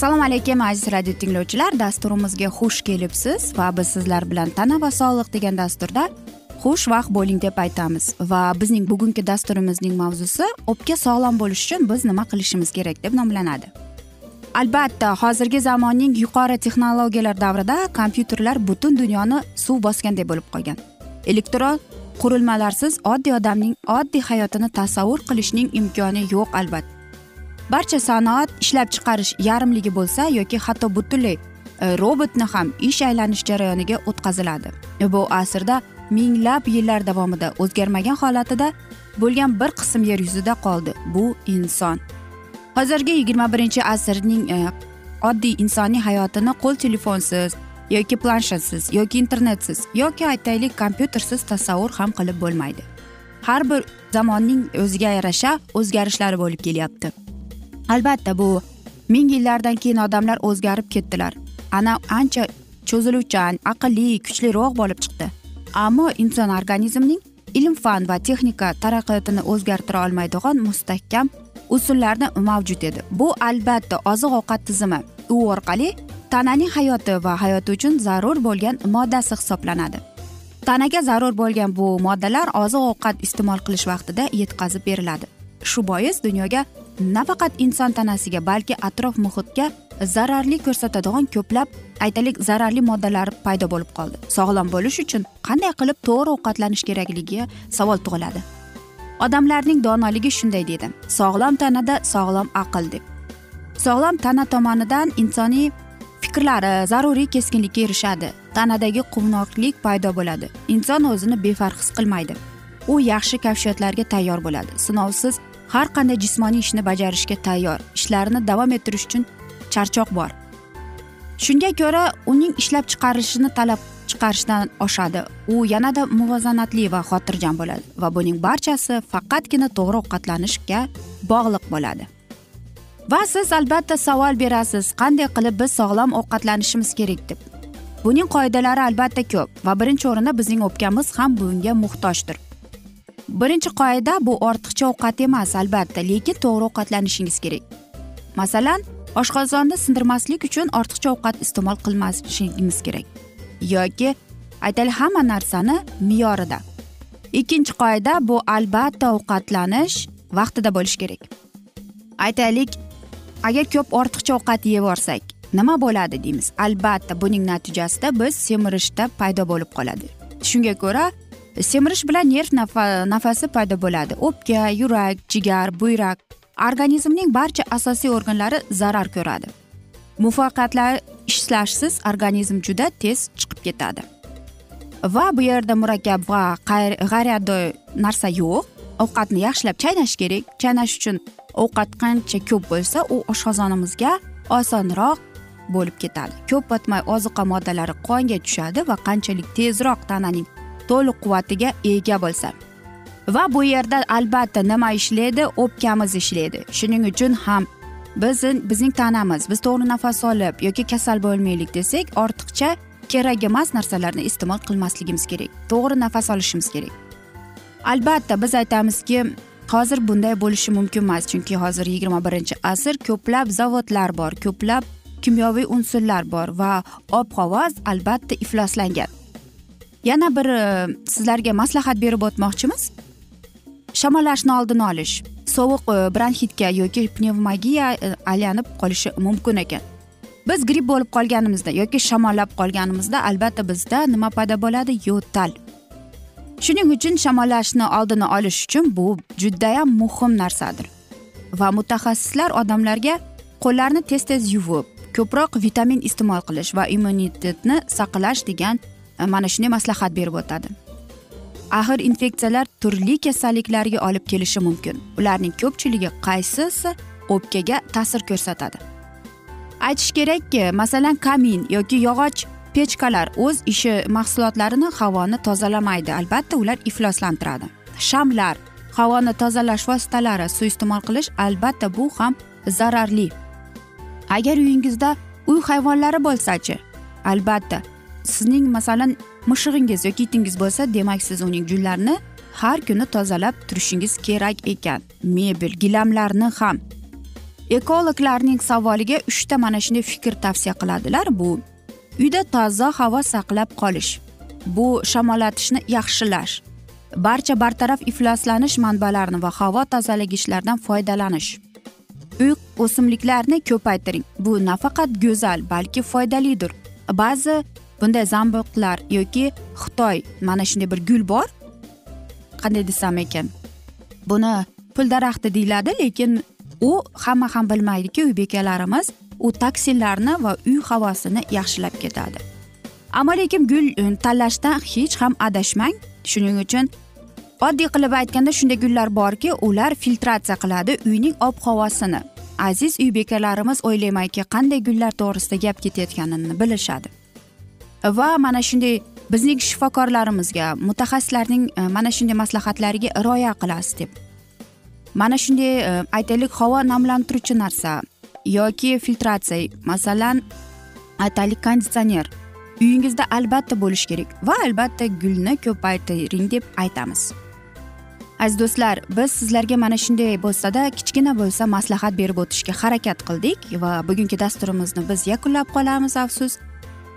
assalomu alaykum aziz radio tinglovchilar. Dasturimizga xush kelibsiz va biz sizlar bilan tana va sog'liq degan dasturda xushvaqt bo'ling deb aytamiz. Va bizning bugungi dasturimizning mavzusi o'pka sog'lom bo'lishi uchun biz nima qilishimiz kerak deb nomlanadi. Albatta hozirgi zamonning yuqori texnologiyalar davrida kompyuterlar butun dunyoni suv bosganday bo'lib qolgan. Elektron qurilmalarsiz oddiy odamning oddiy hayotini tasavvur qilishning imkoni yo'q albatta. Barcha sanoat ishlab chiqarish yarimligi bo'lsa yoki hatto butunlay e, robotni ham ish aylanish jarayoniga o'tkaziladi. E, bu asrda minglab yillar davomida o'zgarmagan holatida bo'lgan bir qism yer yuzida qoldi bu inson. Hozirgi yigirma birinchi asrning e, oddiy insoniy hayotini qo'l telefonsiz yoki planshetsiz yoki internetsiz yoki aytaylik kompyutersiz tasavvur ham qilib bo'lmaydi. Har bir zamonning o'ziga yarasha o'zgarishlari bo'lib kelyapti. Albatta bu ming yillardan keyin odamlar o'zgarib ketdilar. Ana ancha cho'ziluvchan aqlli kuchliroq bo'lib chiqdi. Ammo inson organizmining ilm fan va texnika taraqqiyotini o'zgartira olmaydigan mustahkam usullarni mavjud edi. Bu albatta oziq ovqat tizimi. U orqali tananing hayoti va hayoti uchun zarur bo'lgan moddasi hisoblanadi. Tanaga zarur bo'lgan bu moddalar oziq ovqat iste'mol qilish vaqtida yetkazib beriladi. Shu bois dunyoga nafaqat inson tanasiga balki atrof muhitga zararli ko'rsatadigan ko'plab aytaylik zararli moddalar paydo bo'lib qoldi. Sog'lom bo'lish uchun qanday qilib to'g'ri ovqatlanish kerakligi savol tug'iladi. Odamlarning donoligi shunday deydi. Sog'lom tanada sog'lom aql deb. Sog'lom tana tomonidan insoniy fikrlari zaruriy keskinlikka erishadi. Tanadagi quvnoqlik paydo bo'ladi. Inson o'zini befarq his qilmaydi. U yaxshi kashfiyotlarga tayyor bo'ladi. Sinovsiz har qanday jismoniy ishni bajarishga tayyor ishlarini davom ettirish uchun charchoq bor. Shunga ko'ra uning ishlab chiqarilishini talab chiqarishdan oshadi. U yanada muvozanatli va xotirjam bo'ladi va buning barchasi faqatgina to'g'ri ovqatlanishga bog'liq bo'ladi. Va siz albatta savol berasiz qanday qilib biz sog'lom ovqatlanishimiz kerak deb. Buning qoidalari albatta ko'p va birinchi o'rinda bizning o'pkamiz ham bunga muhtojdir. Birinchi qoida bu ortiqcha ovqat emas albatta lekin to'g'ri ovqatlanishingiz kerak. Masalan oshqozonni sindirmaslik uchun ortiqcha ovqat iste'mol qilmasligingiz kerak. Yoki aytaylik hamma narsani me'yorida. Ikkinchi qoida bu albatta ovqatlanish vaqtida bo'lishi kerak. Aytaylik agar ko'p ortiqcha ovqat yeb yuborsak nima bo'ladi deymiz. Albatta buning natijasida biz semirishda paydo bo'lib qoladi. Shunga ko'ra semirish bilan nerv nafasi paydo bo'ladi. O'pka yurak jigar buyrak organizmning barcha asosiy organlari zarar ko'radi. Muvaffaqiyatlar ishlashsiz organizm juda tez chiqib ketadi. Va bu yerda murakkab va g'ayriodoy narsa yo'q. Ovqatni yaxshilab chaynash kerak. Chaynash uchun ovqat qancha ko'p bo'lsa u oshqozonimizga osonroq bo'lib ketadi. Ko'p o'tmay ozuqa moddalari qonga tushadi va qanchalik tezroq tananing to'liq quvvatiga ega bo'lsa. Va bu yerda albatta nima ishlaydi? O'pkamiz ishlaydi. Shuning uchun ham biz bizning tanamiz biz to'g'ri nafas olib yoki kasal bo'lmaylik desak ortiqcha kerak emas narsalarni iste'mol qilmasligimiz kerak to'g'ri nafas olishimiz kerak. Albatta biz aytamizki hozir bunday bo'lishi mumkin emas chunki hozir yigirma birinchi asr ko'plab zavodlar bor ko'plab kimyoviy unsurlar bor va ob havo albatta ifloslangan. Yana bir sizlarga maslahat berib o'tmoqchimiz? Shamollashni oldini olish. Sovuq e, bronxitga yoki pnevmogiya e, aylanib qolishi mumkin ekan. Biz gripp bo'lib qolganimizda yoki shamollab qolganimizda albatta bizda nima paydo bo'ladi? Yo'tal shuning uchun shamollashni oldini olish uchun bu judayam muhim narsadir. Va mutaxassislar odamlarga qo'llarni tez tez yuvib ko'proq vitamin iste'mol qilish va immunitetni saqlash degan Э, mana shunday maslahat berib o'tadi. Axir infeksiyalar turli kasalliklarga olib kelishi mumkin. Ularning ko'pchiligi qaysisi o'pkaga ta'sir ko'rsatadi? Aytish kerakki masalan kamin yoki yog'och pechkalar o'z ishi mahsulotlarini havoni tozalamaydi. Albatta ular ifloslantiradi. Shamlar havoni tozalash vositalari suiiste'mol qilish albatta bu ham zararli. Agar uyingizda uy hayvonlari bo'lsachi albatta sizning masalan mushug'ingiz yoki itingiz bo'lsa demak siz uning junlarini har kuni tozalab turishingiz kerak ekan. Mebel gilamlarni ham. Ekologlarning savoliga uchta mana shunday fikr tavsiya qiladilar. Bu uyda toza havo saqlab qolish. Bu shamollatishni yaxshilash. Barcha bartaraf ifloslanish manbalarini va havo tozalagichlardan foydalanish. Uy o'simliklarni ko'paytiring. Bu nafaqat go'zal balki foydalidir. Ba'zi bunday zamboqlar yoki xitoy mana shunday bir gul bor. Qanday desam ekan? Buni pul daraxti deyiladi lekin u hamma ham bilmaydiki uy bekalarimiz u toksinlarni va uy havosini yaxshilab ketadi. Ammo lekin gul e, tanlashda hech ham adashmang. Shuning uchun oddiy qilib aytganda shunday gullar borki ular filtratsiya qiladi uyning ob havosini aziz uy bekalarimiz o'ylaymanki qanday gullar to'g'risida gap ketayotganini bilishadi. Va mana shunday bizning shifokorlarimizga mutaxassislarning e, mana shunday maslahatlariga rioya qilasiz deb. Mana shunday e, aytaylik havo namlantiruvchi narsa yoki filtratsiya masalan aytaylik konditsioner. Uyingizda albatta bo'lishi kerak va albatta gulni ko'paytiring deb aytamiz. Aziz do'stlar biz sizlarga mana shunday bo'lsada kichkina bo'lsa maslahat berib o'tishga harakat qildik va bugungi dasturimizni biz yakunlab qolamiz afsus.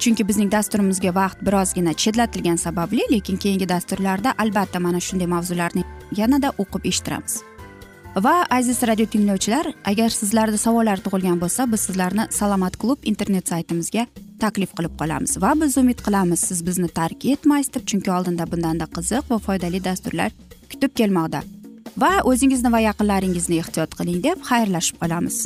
Chunki bizning dasturimizga vaqt birozgina chetlatilgani sababli lekin keyingi dasturlarda albatta mana shunday mavzularni yanada o'qib eshittiramiz. Va aziz radio tinglovchilar agar sizlarda savollar tug'ilgan bo'lsa biz sizlarni salomat klub internet saytimizga taklif qilib qolamiz va biz umid qilamiz siz bizni tark etmaysiz deb chunki oldinda bundanda qiziq va foydali dasturlar kutib kelmoqda. Va o'zingizni va yaqinlaringizni ehtiyot qiling deb xayrlashib qolamiz.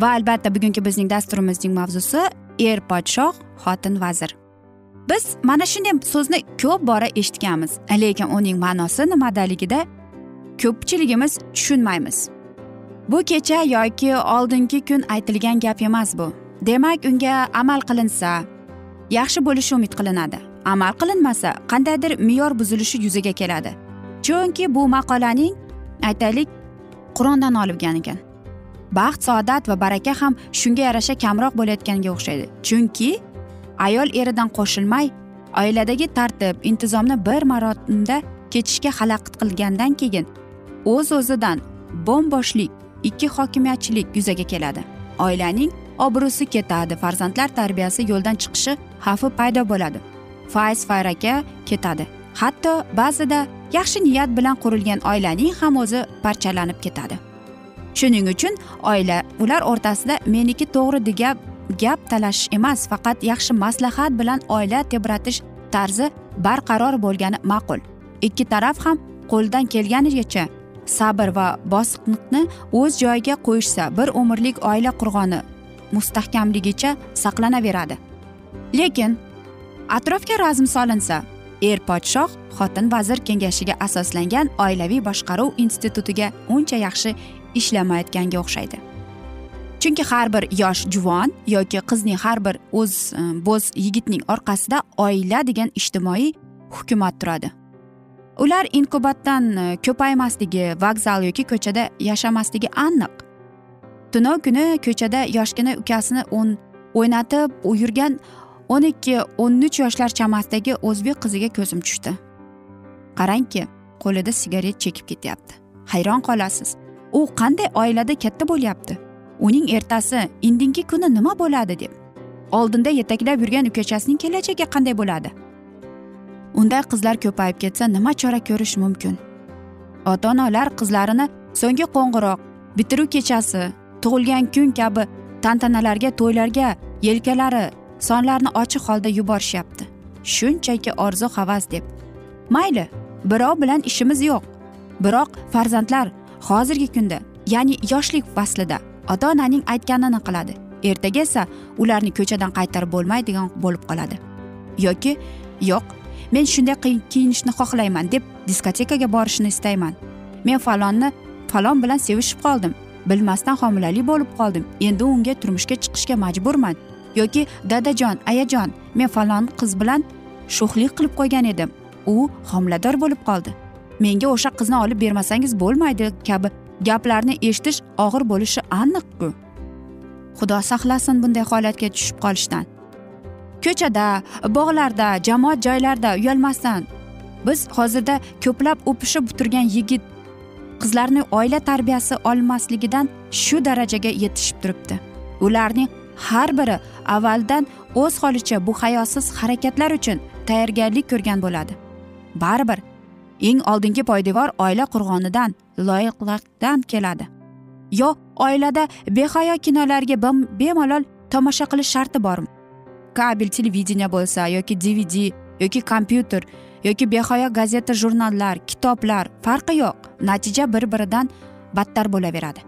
Va albatta bugungi bizning dasturimizning mavzusi er podshoh xotin vazir. Biz mana shunday so'zni ko'p bora eshitganmiz lekin uning ma'nosi nimadaligida ko'pchiligimiz tushunmaymiz. Bu kecha yoki oldingi kun aytilgan gap emas bu. Demak unga amal qilinsa yaxshi bo'lishi umid qilinadi. Amal qilinmasa qandaydir me'yor buzilishi yuzaga keladi. Chunki bu maqolaning aytaylik qur'ondan olingan ekan. Baxt saodat va baraka ham shunga yarasha kamroq bo'layotganga o'xshaydi. Chunki ayol eridan qo'shilmay oiladagi tartib intizomni bir maromda kechishga xalaqit qilgandan keyin o'z o'zidan bo'mboshlik ikki hokimiyatchilik yuzaga keladi. Oilaning obro'si ketadi farzandlar tarbiyasi yo'ldan chiqishi xavfi paydo bo'ladi. Fayz faraka ketadi. Hatto ba'zida yaxshi niyat bilan qurilgan oilaning ham o'zi parchalanib ketadi. Shuning uchun oila ular o'rtasida meniki to'g'ri degan gap talashish emas faqat yaxshi maslahat bilan oila tebratish tarzi barqaror bo'lgani ma'qul. Ikki taraf ham qo'ldan kelganigacha sabr va bosiqlikni o'z joyiga qo'yishsa bir umrlik oila qurg'oni mustahkamligicha saqlanaveradi. Lekin atrofga razm solinsa er podshoh xotin vazir kengashiga asoslangan oilaviy boshqaruv institutiga uncha yaxshi ishlamayotganga o'xshaydi. Chunki har bir yosh juvon yoki qizning har bir o'z e, bo'z yigitning orqasida oila degan ijtimoiy hukumat turadi. Ular inkubatdan e, ko'paymasligi vokzal yoki ko'chada yashamasligi aniq. Tunov kuni ko'chada yoshgina ukasini o'ynatib yurgan o'n ikki o'n uch yoshlar chamasidagi o'zbek qiziga ko'zim tushdi. Qarangki qo'lida sigaret chekib ketyapti. Hayron qolasiz. U qanday oilada katta bo'lyapti? Uning ertasi indingi kuni nima bo'ladi deb. Oldinda yetaklab yurgan ukachasining kelajagi qanday bo'ladi? Unday qizlar ko'payib ketsa nima chora ko'rish mumkin? Ota onalar qizlarini so'nggi qo'ng'iroq bitiruv kechasi tug'ilgan kun kabi tantanalarga to'ylarga yelkalari sonlarni ochiq holda yuborishyapti. Shunchaki orzu havas deb. Mayli birov bilan ishimiz yo'q. Biroq farzandlar hozirgi kunda ya'ni yoshlik faslida ota onaning aytganini qiladi. Ertaga esa ularni ko'chadan qaytarib bo'lmaydigan bo'lib qoladi. Yoki yo'q men shunday kiyinishni xohlayman deb diskotekaga borishni istayman. Men falonni falon bilan sevishib qoldim. Bilmasdan homilali bo'lib qoldim. Endi unga turmushga chiqishga majburman. Yoki dadajon ayajon men falon qiz bilan sho'xlik qilib qo'ygan edim. U homilador bo'lib qoldi. Menga o'sha qizni olib bermasangiz bo'lmaydi kabi gaplarni eshitish og'ir bo'lishi aniqku xudo saqlasin bunday holatga tushib qolishdan. Ko'chada bog'larda jamoat joylarda uyalmasdan biz hozirda ko'plab o'pishib turgan yigit qizlarni oila tarbiyasi olmasligidan shu darajaga yetishib turibdi. Ularning har biri avvaldan o'z holicha bu hayosiz harakatlar uchun tayyorgarlik ko'rgan bo'ladi. Baribir eng oldingi poydevor oila qurg'onidan loyiqlikdan keladi. Yo oilada behayo kinolarga bemalol tomosha qilish sharti bormi? Kabel televideniya bo'lsa yoki dvd yoki kompyuter yoki behayo gazeta jurnallar kitoblar farqi yo'q. Natija bir biridan battar bo'laveradi.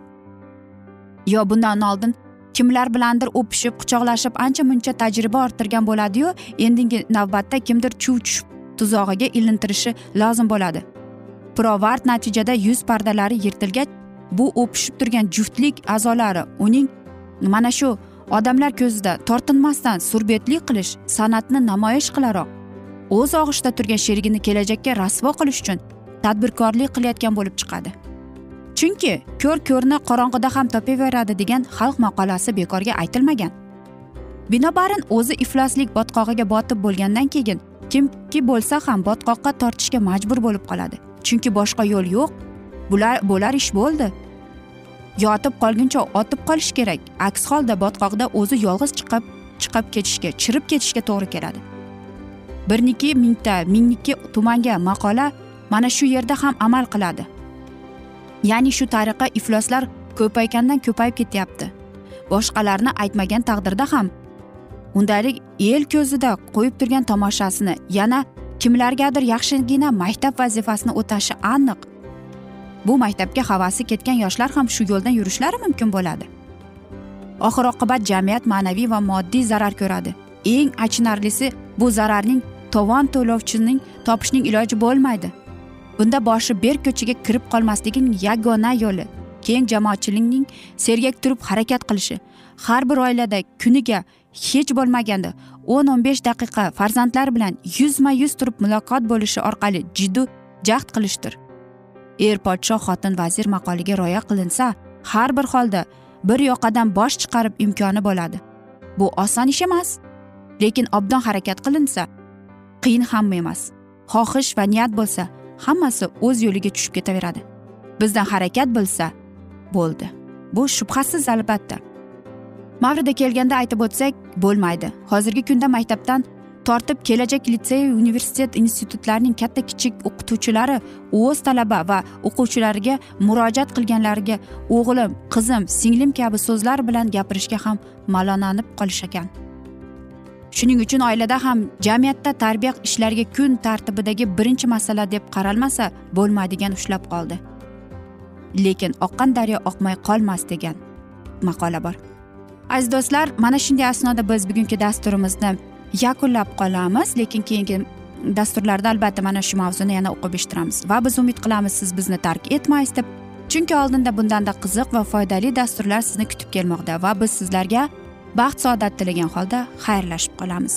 Yo bundan oldin kimlar bilandir o'pishib quchoqlashib ancha muncha tajriba orttirgan bo'ladiyu endigi navbatda kimdir chuv tushib tuzog'iga ilintirishi lozim bo'ladi. Pirovard natijada yuz pardalari yirtilgach bu o'pishib turgan juftlik a'zolari uning mana shu odamlar ko'zida tortinmasdan surbetlik qilish san'atni namoyish qilaroq o'z og'ishda turgan sherigini kelajakka rasvo qilish uchun tadbirkorlik qilayotgan bo'lib chiqadi. Chunki ko'r ko'rni qorong'ida ham topaveradi degan xalq maqolasi bekorga aytilmagan. Binobarin o'zi ifloslik botqog'iga botib bo'lgandan keyin kimki bo'lsa ham botqoqqa tortishga majbur bo'lib qoladi. Chunki boshqa yo'l yo'q. Bular bo'lar ish bo'ldi. Yotib qolguncha otib qolish kerak. Aks holda botqoqda o'zi yolg'iz chiqib chiqib ketishga chirib ketishga to'g'ri keladi. Birniki mingta mingniki tumanga maqola mana shu yerda ham amal qiladi. Ya'ni shu tariqa ifloslar ko'paygandan ko'payib ketyapti. Boshqalarni aytmagan taqdirda ham undalik el ko'zida qo'yib turgan tomoshasini yana kimlargadir yaxshigina maktab vazifasini o'tashi aniq. Bu maktabga havasi ketgan yoshlar ham shu yo'ldan yurishlari mumkin bo'ladi. Oxir oqibat jamiyat ma'naviy va moddiy zarar ko'radi. Eng achinarlisi bu zararning tovon to'lovchining topishning iloji bo'lmaydi. Bunda boshi berk ko'chaga kirib qolmasligining yagona yo'li keng jamoatchilikning sergak turib harakat qilishi har bir oilada kuniga hech bo'lmaganda o'n o'n besh daqiqa farzandlar bilan yuzma yuz turib muloqot bo'lishi orqali jiddu jahd qilishdir. Er podshoh xotin vazir maqoliga rioya qilinsa har bir holda bir yoqadan bosh chiqarib imkoni bo'ladi. Bu oson ish emas lekin obdon harakat qilinsa qiyin ham emas. Xohish va niyat bo'lsa hammasi o'z yo'liga tushib ketaveradi. Bizdan harakat bo'lsa bo'ldi. Bu shubhasiz albatta. Mavrida kelganda aytib o'tsak bo'lmaydi. Hozirgi kunda maktabdan tortib kelajak litsey universitet institutlarning katta kichik o'qituvchilari o'z talaba va o'quvchilariga murojaat qilganlariga o'g'lim qizim singlim kabi so'zlar bilan gapirishga ham malonanib qolishekan shuning uchun oilada ham jamiyatda tarbiya ishlariga kun tartibidagi birinchi masala deb qaralmasa bo'lmaydigan ushlab qoldi. Lekin oqqan daryo oqmay qolmas degan maqola bor. Aziz do'stlar mana shunday asnoda biz bugungi dasturimizni yakunlab qolamiz lekin keyingi dasturlarda albatta mana shu mavzuni yana o'qib eshittiramiz. Va biz umid qilamiz siz bizni tark etmaysiz deb. Chunki oldinda bundanda qiziq va foydali dasturlar sizni kutib kelmoqda va biz sizlarga baxt saodat tilagan holda xayrlashib qolamiz.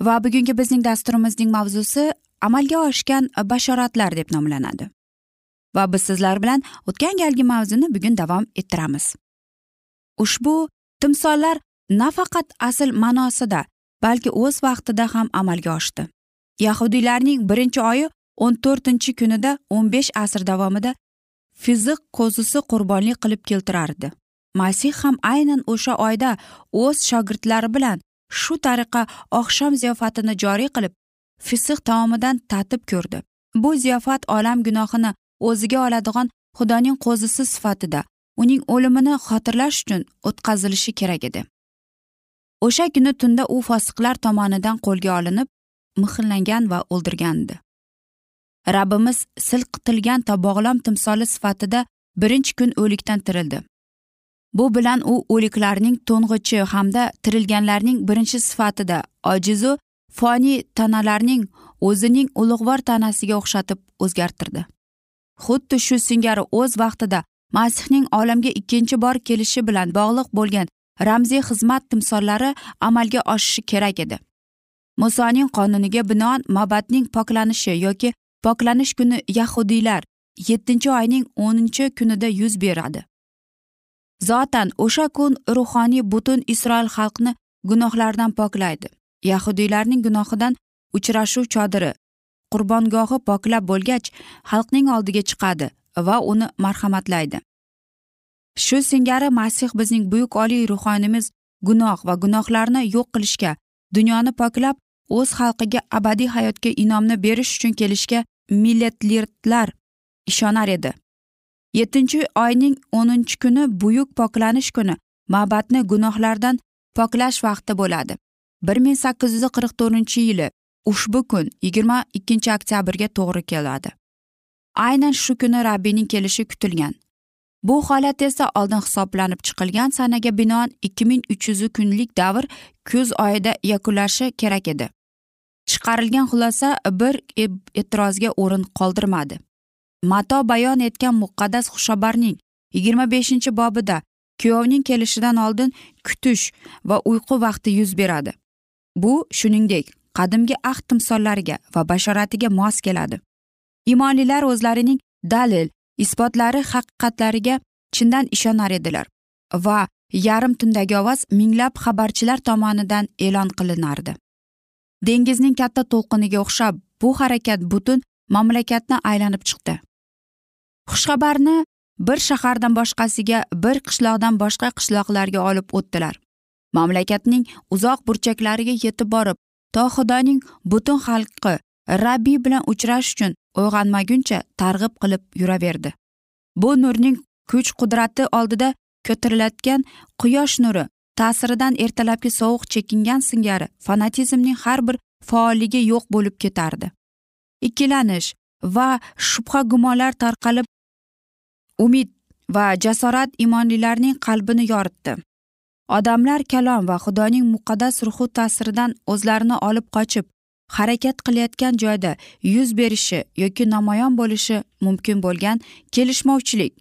Va bugungi bizning dasturimizning mavzusi amalga oshgan bashoratlar deb nomlanadi. Va biz sizlar bilan o'tgan galgi mavzuni bugun davom ettiramiz. Ushbu timsollar nafaqat asl ma'nosida balki o'z vaqtida ham amalga oshdi. Yahudiylarning birinchi oyi o'n to'rtinchi kunida o'n besh asr davomida fiziq qo'zisi qurbonlik qilib keltirardi. Masih ham aynan o'sha oyda o'z shogirdlari bilan shu tariqa oqshom ziyofatini joriy qilib fisiq taomidan tatib ko'rdi. Bu ziyofat olam gunohini o'ziga oladigan xudoning qo'zisi sifatida uning o'limini xotirlash uchun o'tkazilishi kerak edi. O'sha kuni tunda u fosiqlar tomonidan qo'lga olinib muhrlangan va o'ldirgandi. Rabbimiz silqitilgan bog'lom timsoli sifatida birinchi kun o'likdan tirildi. Bu bilan u o'liklarning to'ng'ichi hamda tirilganlarning birinchi sifatida ojizu foniy tanalarning o'zining ulug'vor tanasiga o'xshatib o'zgartirdi. Xuddi shu singari o'z vaqtida masihning olamga ikkinchi bor kelishi bilan bog'liq bo'lgan ramziy xizmat timsollari amalga oshishi kerak edi. Musoning qonuniga binoan mabadning poklanishi yoki poklanish kuni yahudiylar yettinchi oyning o'ninchi kunida yuz beradi. Zotan o'sha kun ruhoniy butun isroil xalqni gunohlaridan poklaydi. Yahudiylarning gunohidan uchrashuv chodiri qurbongohi poklab bo'lgach xalqning oldiga chiqadi va uni marhamatlaydi. Shu singari masih bizning buyuk oliy ruhoniymiz gunoh va gunohlarni yo'q qilishga dunyoni poklab o'z xalqiga abadiy hayotga inomni berish uchun kelishga millatlirdlar ishonar edi. Yettinchi oyning o'ninchi kuni buyuk poklanish kuni. Mabadni gunohlardan poklash vaqti bo'ladi. Bir ming sakkiz yuz qirq to'rtinchi yili ushbu kun yigirma ikkinchi oktyabrga to'g'ri keladi. Aynan shu kuni rabbiyning kelishi kutilgan. Bu holat esa oldin hisoblanib chiqilgan sanaga binoan ikki ming uch yuz kunlik davr kuz oyida yakunlashi kerak edi. Chiqarilgan xulosa bir e'tirozga o'rin qoldirmadi. Mato bayon etgan muqaddas xushxabarning yigirma beshinchi bobida kuyovning kelishidan oldin kutish va uyqu vaqti yuz beradi. Bu shuningdek qadimgi ahd timsollariga va bashoratiga mos keladi. Imonlilar o'zlarining dalil isbotlari haqiqatlariga chindan ishonar edilar va yarim tundagi ovoz minglab xabarchilar tomonidan e'lon qilinardi. Dengizning katta to'lqiniga o'xshab bu harakat butun mamlakatni aylanib chiqdi. Xushxabarni bir shahardan boshqasiga bir qishloqdan boshqa qishloqlarga olib o'tdilar. Mamlakatning uzoq burchaklariga yetib borib to xudoning butun xalqi rabbiy bilan uchrashish uchun uyg'onmaguncha targ'ib qilib yuraverdi. Bu nurning kuch qudrati oldida ko'tarilayotgan quyosh nuri ta'siridan ertalabki sovuq chekingan singari fanatizmning har bir faolligi yo'q bo'lib ketardi. Ikkilanish va shubha gumonlar tarqalib umid va jasorat imonlilarning qalbini yoritdi. Odamlar kalom va xudoning muqaddas ruhi ta'siridan o'zlarini olib qochib harakat qilayotgan joyda yuz berishi yoki namoyon bo'lishi mumkin bo'lgan kelishmovchilik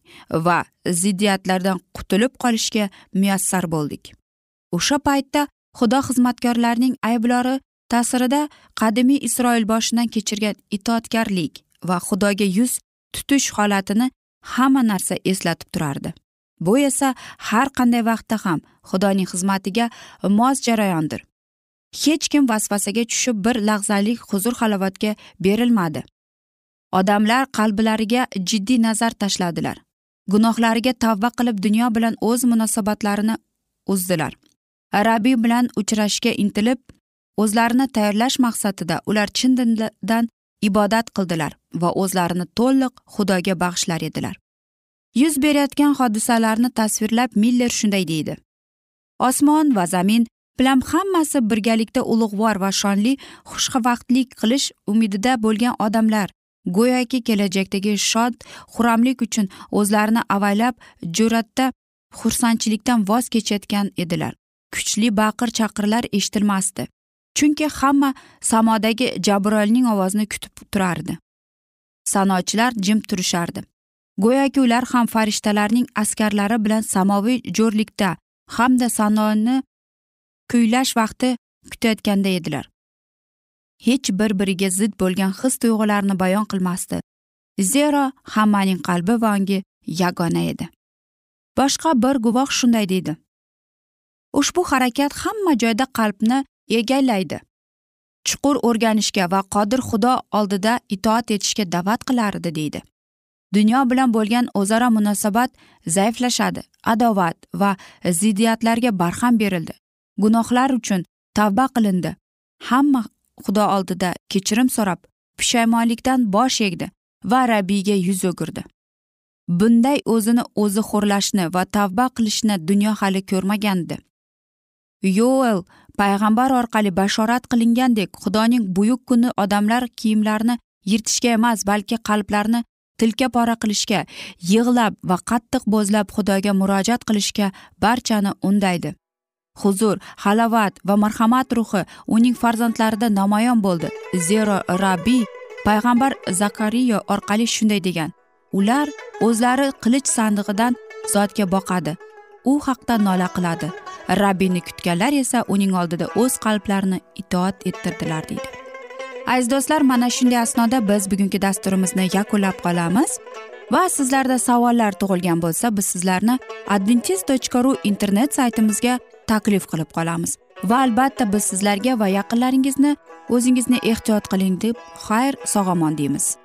va ziddiyatlardan qutulib qolishga muyassar bo'ldik. O'sha paytda xudo xizmatkorlarining ayblori ta'sirida qadimiy isroil boshidan kechirgan itoatkorlik va xudoga yuz tutish holatini hamma narsa eslatib turardi. Bu esa har qanday vaqtda ham xudoning xizmatiga mos jarayondir. Hech kim vasvasaga tushib bir lahzalik huzur halovatga berilmadi. Odamlar qalblariga jiddiy nazar tashladilar. Gunohlariga tavba qilib dunyo bilan o'z munosabatlarini uzdilar. Rabiy bilan uchrashishga intilib o'zlarini tayyorlash maqsadida ular chin dindan ibodat qildilar va o'zlarini to'liq xudoga bag'ishlar edilar. Yuz berayotgan hodisalarni tasvirlab miller shunday deydi. Osmon va zamin bilan hammasi birgalikda ulug'vor va shonli xushvaqtlik qilish umidida bo'lgan odamlar go'yoki kelajakdagi shod xuramlik uchun o'zlarini avaylab jur'atda xursandchilikdan voz kechayotgan edilar. Kuchli baqir chaqirlar eshitilmasdi. Chunki hamma samodagi jabroilning ovozini kutib turardi. Sanochilar jim turishardi. Go'yoki ular ham farishtalarning askarlari bilan samoviy jo'rlikda hamda sanoni kuylash vaqti kutayotganda edilar. Hech bir biriga zid bo'lgan his tuyg'ularni bayon qilmasdi. Zero hammaning qalbi va ongi yagona edi. Boshqa bir guvoh shunday deydi. Ushbu harakat hamma joyda qalbni egallaydi. Chuqur o'rganishga va qodir xudo oldida itoat etishga da'vat qilardi deydi. Dunyo bilan bo'lgan o'zaro munosabat zaiflashadi adovat va ziddiyatlarga barham berildi. Gunohlar uchun tavba qilindi. Hamma xudo oldida kechirim so'rab pushaymonlikdan bosh egdi va rabbiyga yuz o'girdi. Bunday o'zini o'zi xo'rlashni va tavba qilishni dunyo hali ko'rmagandi yoel payg'ambar orqali bashorat qilingandek xudoning buyuk kuni odamlar kiyimlarini yirtishga emas balki qalblarni tilka pora qilishga yig'lab va qattiq bo'zlab xudoga murojaat qilishga barchani undaydi. Huzur halovat va marhamat ruhi uning farzandlarida namoyon bo'ldi. Zero rabbiy payg'ambar zakariyo orqali shunday degan. Ular o'zlari qilich sandig'idan zotga boqadi. U haqda nola qiladi. Rabbiyni kutganlar esa uning oldida o'z qalblarini itoat ettirdilar deydi. Aziz do'stlar mana shunday asnoda biz bugungi dasturimizni yakunlab qolamiz va sizlarda savollar tug'ilgan bo'lsa biz sizlarni adventis tochka ru internet saytimizga taklif qilib qolamiz va albatta biz sizlarga va yaqinlaringizni o'zingizni ehtiyot qiling deb xayr sog' omon deymiz.